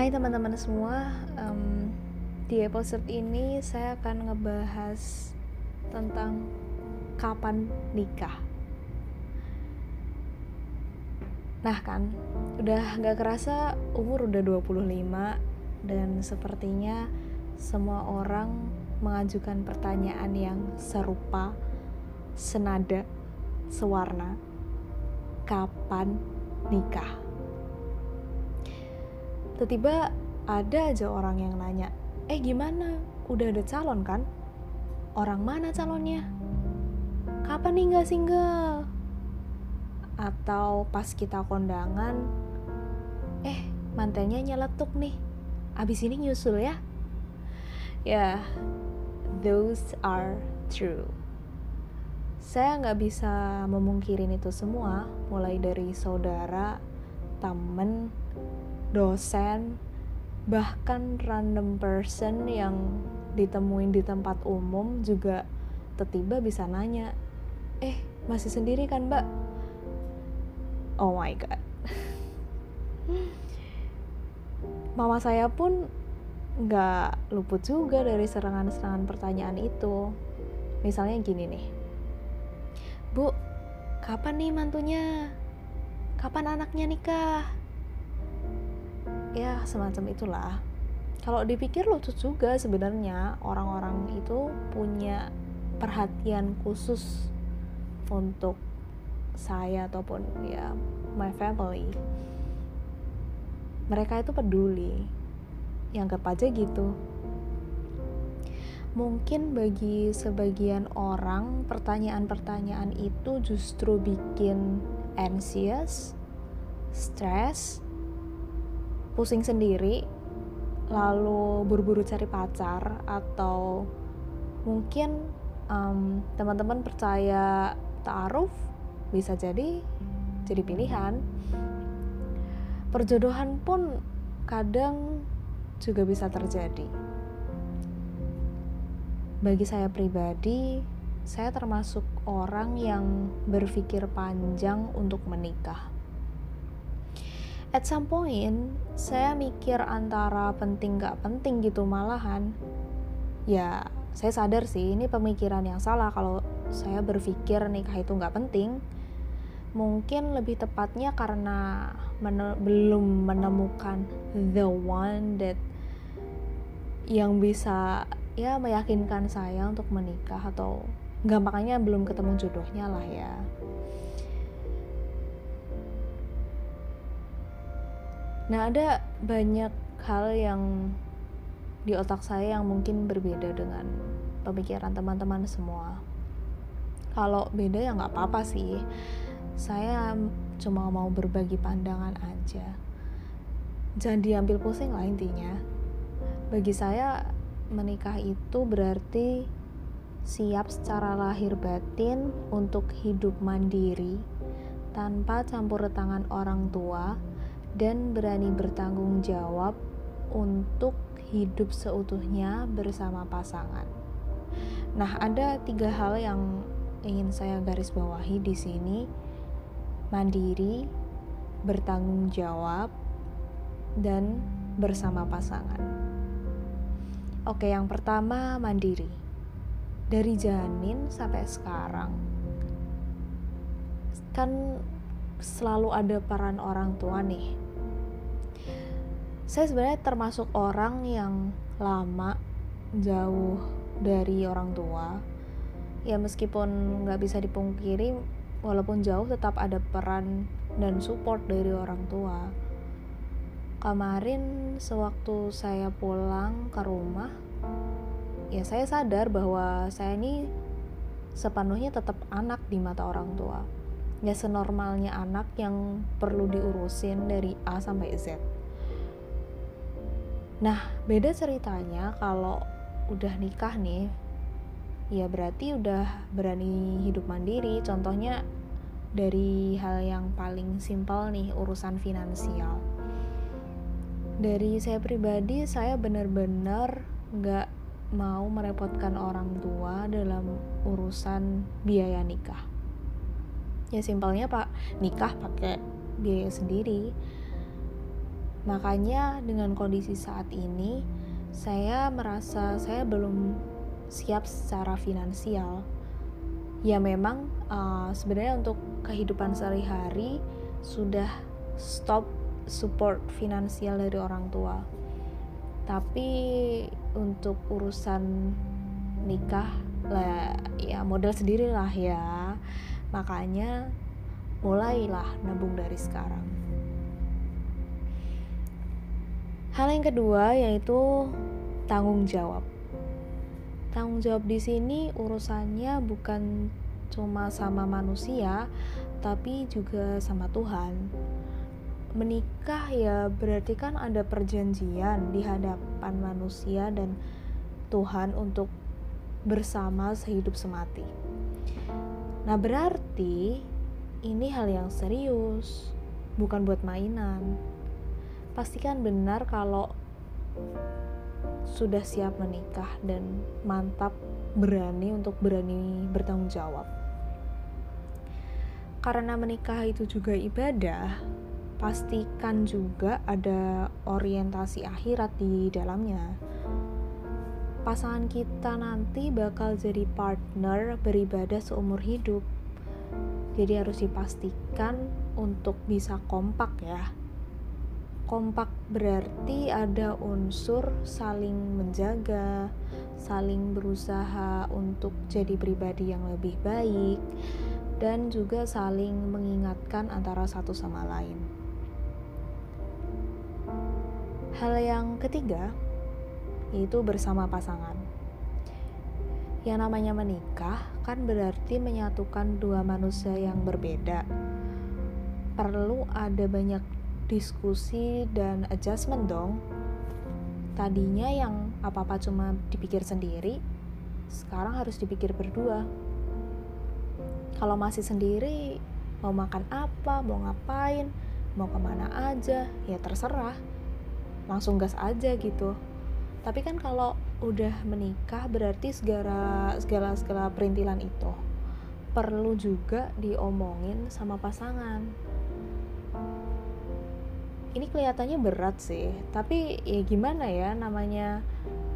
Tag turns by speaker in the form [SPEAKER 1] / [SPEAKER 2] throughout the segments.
[SPEAKER 1] Hai teman-teman semua, um, di episode ini saya akan ngebahas tentang kapan nikah. Nah kan, udah gak kerasa umur udah 25 dan sepertinya semua orang mengajukan pertanyaan yang serupa, senada, sewarna. Kapan nikah? Tiba-tiba ada aja orang yang nanya eh gimana? Udah ada calon kan? Orang mana calonnya? Kapan nih nggak single? Atau pas kita kondangan eh mantelnya nyeletuk nih abis ini nyusul ya. Ya yeah, those are true. Saya nggak bisa memungkirin itu semua mulai dari saudara temen dosen, bahkan random person yang ditemuin di tempat umum juga tiba-tiba bisa nanya, eh masih sendiri kan mbak? Oh my god. Mama saya pun nggak luput juga dari serangan-serangan pertanyaan itu. Misalnya gini nih, Bu, kapan nih mantunya? Kapan anaknya nikah? Ya semacam itulah. Kalau dipikir lucu juga sebenarnya orang-orang itu punya perhatian khusus untuk saya ataupun ya my family. Mereka itu peduli. Yang anggap aja gitu. Mungkin bagi sebagian orang pertanyaan-pertanyaan itu justru bikin anxious, stress, pusing sendiri lalu buru-buru cari pacar atau mungkin um, teman-teman percaya taaruf bisa jadi jadi pilihan. Perjodohan pun kadang juga bisa terjadi. Bagi saya pribadi saya termasuk orang yang berpikir panjang untuk menikah at some point saya mikir antara penting gak penting gitu malahan. Ya saya sadar sih ini pemikiran yang salah kalau saya berpikir nikah itu gak penting. Mungkin lebih tepatnya karena men belum menemukan the one that yang bisa ya meyakinkan saya untuk menikah atau gampangnya belum ketemu jodohnya lah ya Nah, ada banyak hal yang di otak saya yang mungkin berbeda dengan pemikiran teman-teman semua. Kalau beda ya nggak apa-apa sih. Saya cuma mau berbagi pandangan aja. Jangan diambil pusing lah intinya. Bagi saya menikah itu berarti siap secara lahir batin untuk hidup mandiri tanpa campur tangan orang tua dan berani bertanggung jawab untuk hidup seutuhnya bersama pasangan. Nah, ada tiga hal yang ingin saya garis bawahi di sini: mandiri, bertanggung jawab, dan bersama pasangan. Oke, yang pertama mandiri. Dari janin sampai sekarang, kan selalu ada peran orang tua nih. Saya sebenarnya termasuk orang yang lama jauh dari orang tua. Ya meskipun nggak bisa dipungkiri, walaupun jauh tetap ada peran dan support dari orang tua. Kemarin sewaktu saya pulang ke rumah, ya saya sadar bahwa saya ini sepenuhnya tetap anak di mata orang tua ya senormalnya anak yang perlu diurusin dari A sampai Z. Nah, beda ceritanya kalau udah nikah nih, ya berarti udah berani hidup mandiri. Contohnya dari hal yang paling simpel nih, urusan finansial. Dari saya pribadi, saya benar-benar nggak mau merepotkan orang tua dalam urusan biaya nikah ya simpelnya pak nikah pakai biaya sendiri Makanya dengan kondisi saat ini, saya merasa saya belum siap secara finansial. Ya memang uh, sebenarnya untuk kehidupan sehari-hari sudah stop support finansial dari orang tua. Tapi untuk urusan nikah lah ya modal sendirilah ya. Makanya mulailah nabung dari sekarang. Hal yang kedua yaitu tanggung jawab. Tanggung jawab di sini urusannya bukan cuma sama manusia, tapi juga sama Tuhan. Menikah ya berarti kan ada perjanjian di hadapan manusia dan Tuhan untuk bersama sehidup semati. Nah, berarti ini hal yang serius, bukan buat mainan pastikan benar kalau sudah siap menikah dan mantap berani untuk berani bertanggung jawab. Karena menikah itu juga ibadah, pastikan juga ada orientasi akhirat di dalamnya. Pasangan kita nanti bakal jadi partner beribadah seumur hidup. Jadi harus dipastikan untuk bisa kompak ya kompak berarti ada unsur saling menjaga, saling berusaha untuk jadi pribadi yang lebih baik, dan juga saling mengingatkan antara satu sama lain. Hal yang ketiga yaitu bersama pasangan. Yang namanya menikah kan berarti menyatukan dua manusia yang berbeda. Perlu ada banyak diskusi dan adjustment dong. Tadinya yang apa-apa cuma dipikir sendiri, sekarang harus dipikir berdua. Kalau masih sendiri, mau makan apa, mau ngapain, mau ke mana aja, ya terserah. Langsung gas aja gitu. Tapi kan kalau udah menikah berarti segala segala segala perintilan itu perlu juga diomongin sama pasangan ini kelihatannya berat sih. Tapi ya gimana ya namanya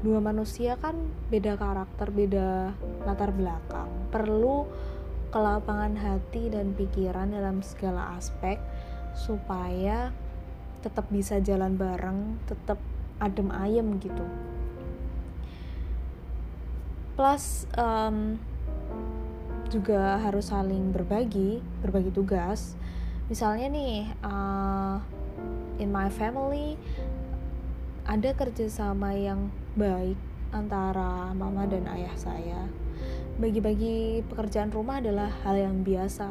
[SPEAKER 1] dua manusia kan beda karakter beda latar belakang. Perlu kelapangan hati dan pikiran dalam segala aspek supaya tetap bisa jalan bareng tetap adem ayem gitu. Plus um, juga harus saling berbagi berbagi tugas. Misalnya nih uh, in my family ada kerjasama yang baik antara mama dan ayah saya. Bagi-bagi pekerjaan rumah adalah hal yang biasa.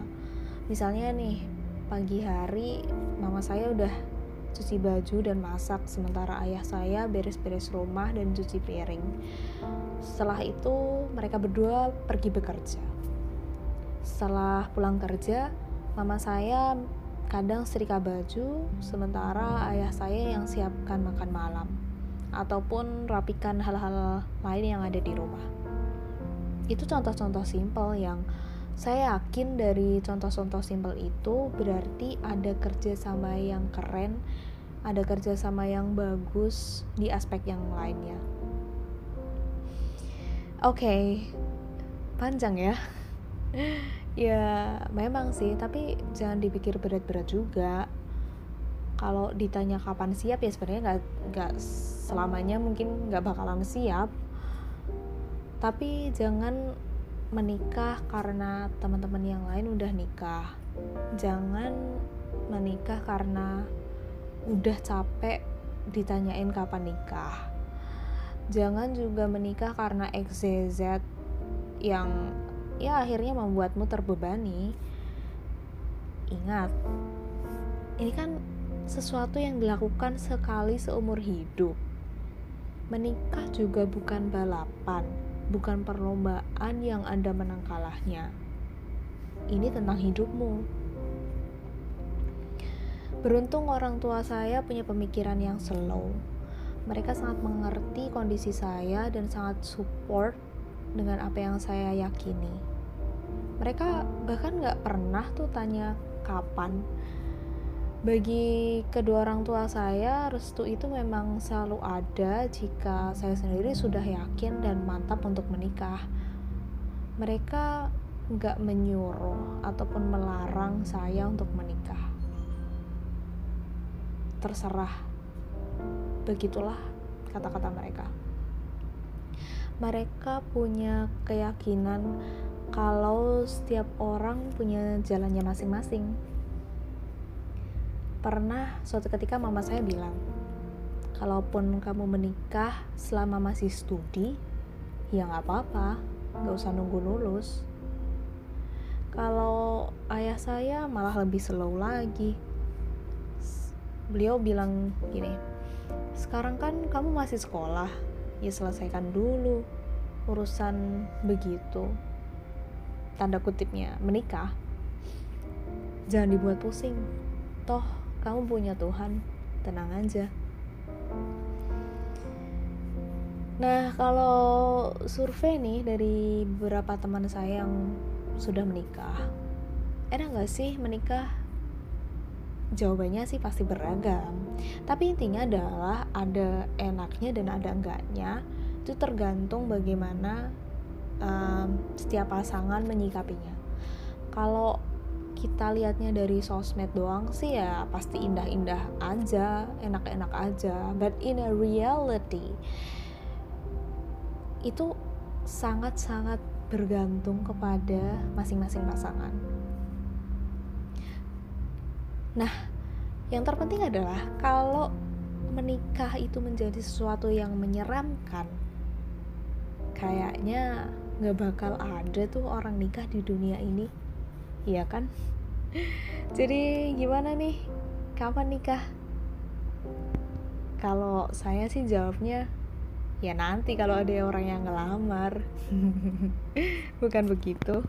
[SPEAKER 1] Misalnya nih, pagi hari mama saya udah cuci baju dan masak sementara ayah saya beres-beres rumah dan cuci piring. Setelah itu mereka berdua pergi bekerja. Setelah pulang kerja, mama saya kadang setrika baju sementara ayah saya yang siapkan makan malam. Ataupun rapikan hal-hal lain yang ada di rumah. Itu contoh-contoh simpel yang saya yakin dari contoh-contoh simpel itu berarti ada kerjasama yang keren ada kerjasama yang bagus di aspek yang lainnya. Oke okay. panjang ya ya memang sih tapi jangan dipikir berat-berat juga. Kalau ditanya kapan siap ya sebenarnya nggak nggak selamanya mungkin nggak bakalan siap. Tapi jangan menikah karena teman-teman yang lain udah nikah. Jangan menikah karena udah capek ditanyain kapan nikah. Jangan juga menikah karena XZZ yang ya akhirnya membuatmu terbebani. Ingat, ini kan sesuatu yang dilakukan sekali seumur hidup. Menikah juga bukan balapan, bukan perlombaan yang Anda menang kalahnya. Ini tentang hidupmu. Beruntung orang tua saya punya pemikiran yang slow. Mereka sangat mengerti kondisi saya dan sangat support dengan apa yang saya yakini. Mereka bahkan nggak pernah tuh tanya kapan. Bagi kedua orang tua saya restu itu memang selalu ada jika saya sendiri sudah yakin dan mantap untuk menikah. Mereka nggak menyuruh ataupun melarang saya untuk menikah. Terserah. Begitulah kata-kata mereka mereka punya keyakinan kalau setiap orang punya jalannya masing-masing pernah suatu ketika mama saya bilang, kalaupun kamu menikah selama masih studi, ya nggak apa-apa, nggak usah nunggu lulus. Kalau ayah saya malah lebih slow lagi. Beliau bilang gini, sekarang kan kamu masih sekolah, ya selesaikan dulu urusan begitu. Tanda kutipnya menikah. Jangan dibuat pusing. Toh kamu punya Tuhan, tenang aja. Nah, kalau survei nih dari beberapa teman saya yang sudah menikah, enak gak sih menikah? Jawabannya sih pasti beragam. Tapi intinya adalah ada enaknya dan ada enggaknya. Itu tergantung bagaimana um, setiap pasangan menyikapinya. Kalau kita lihatnya dari sosmed doang sih ya pasti indah-indah aja, enak-enak aja. But in a reality itu sangat-sangat bergantung kepada masing-masing pasangan. Nah, yang terpenting adalah kalau menikah itu menjadi sesuatu yang menyeramkan, kayaknya nggak bakal ada tuh orang nikah di dunia ini. Iya kan? Jadi gimana nih? Kapan nikah? Kalau saya sih jawabnya ya nanti kalau ada orang yang ngelamar. Bukan begitu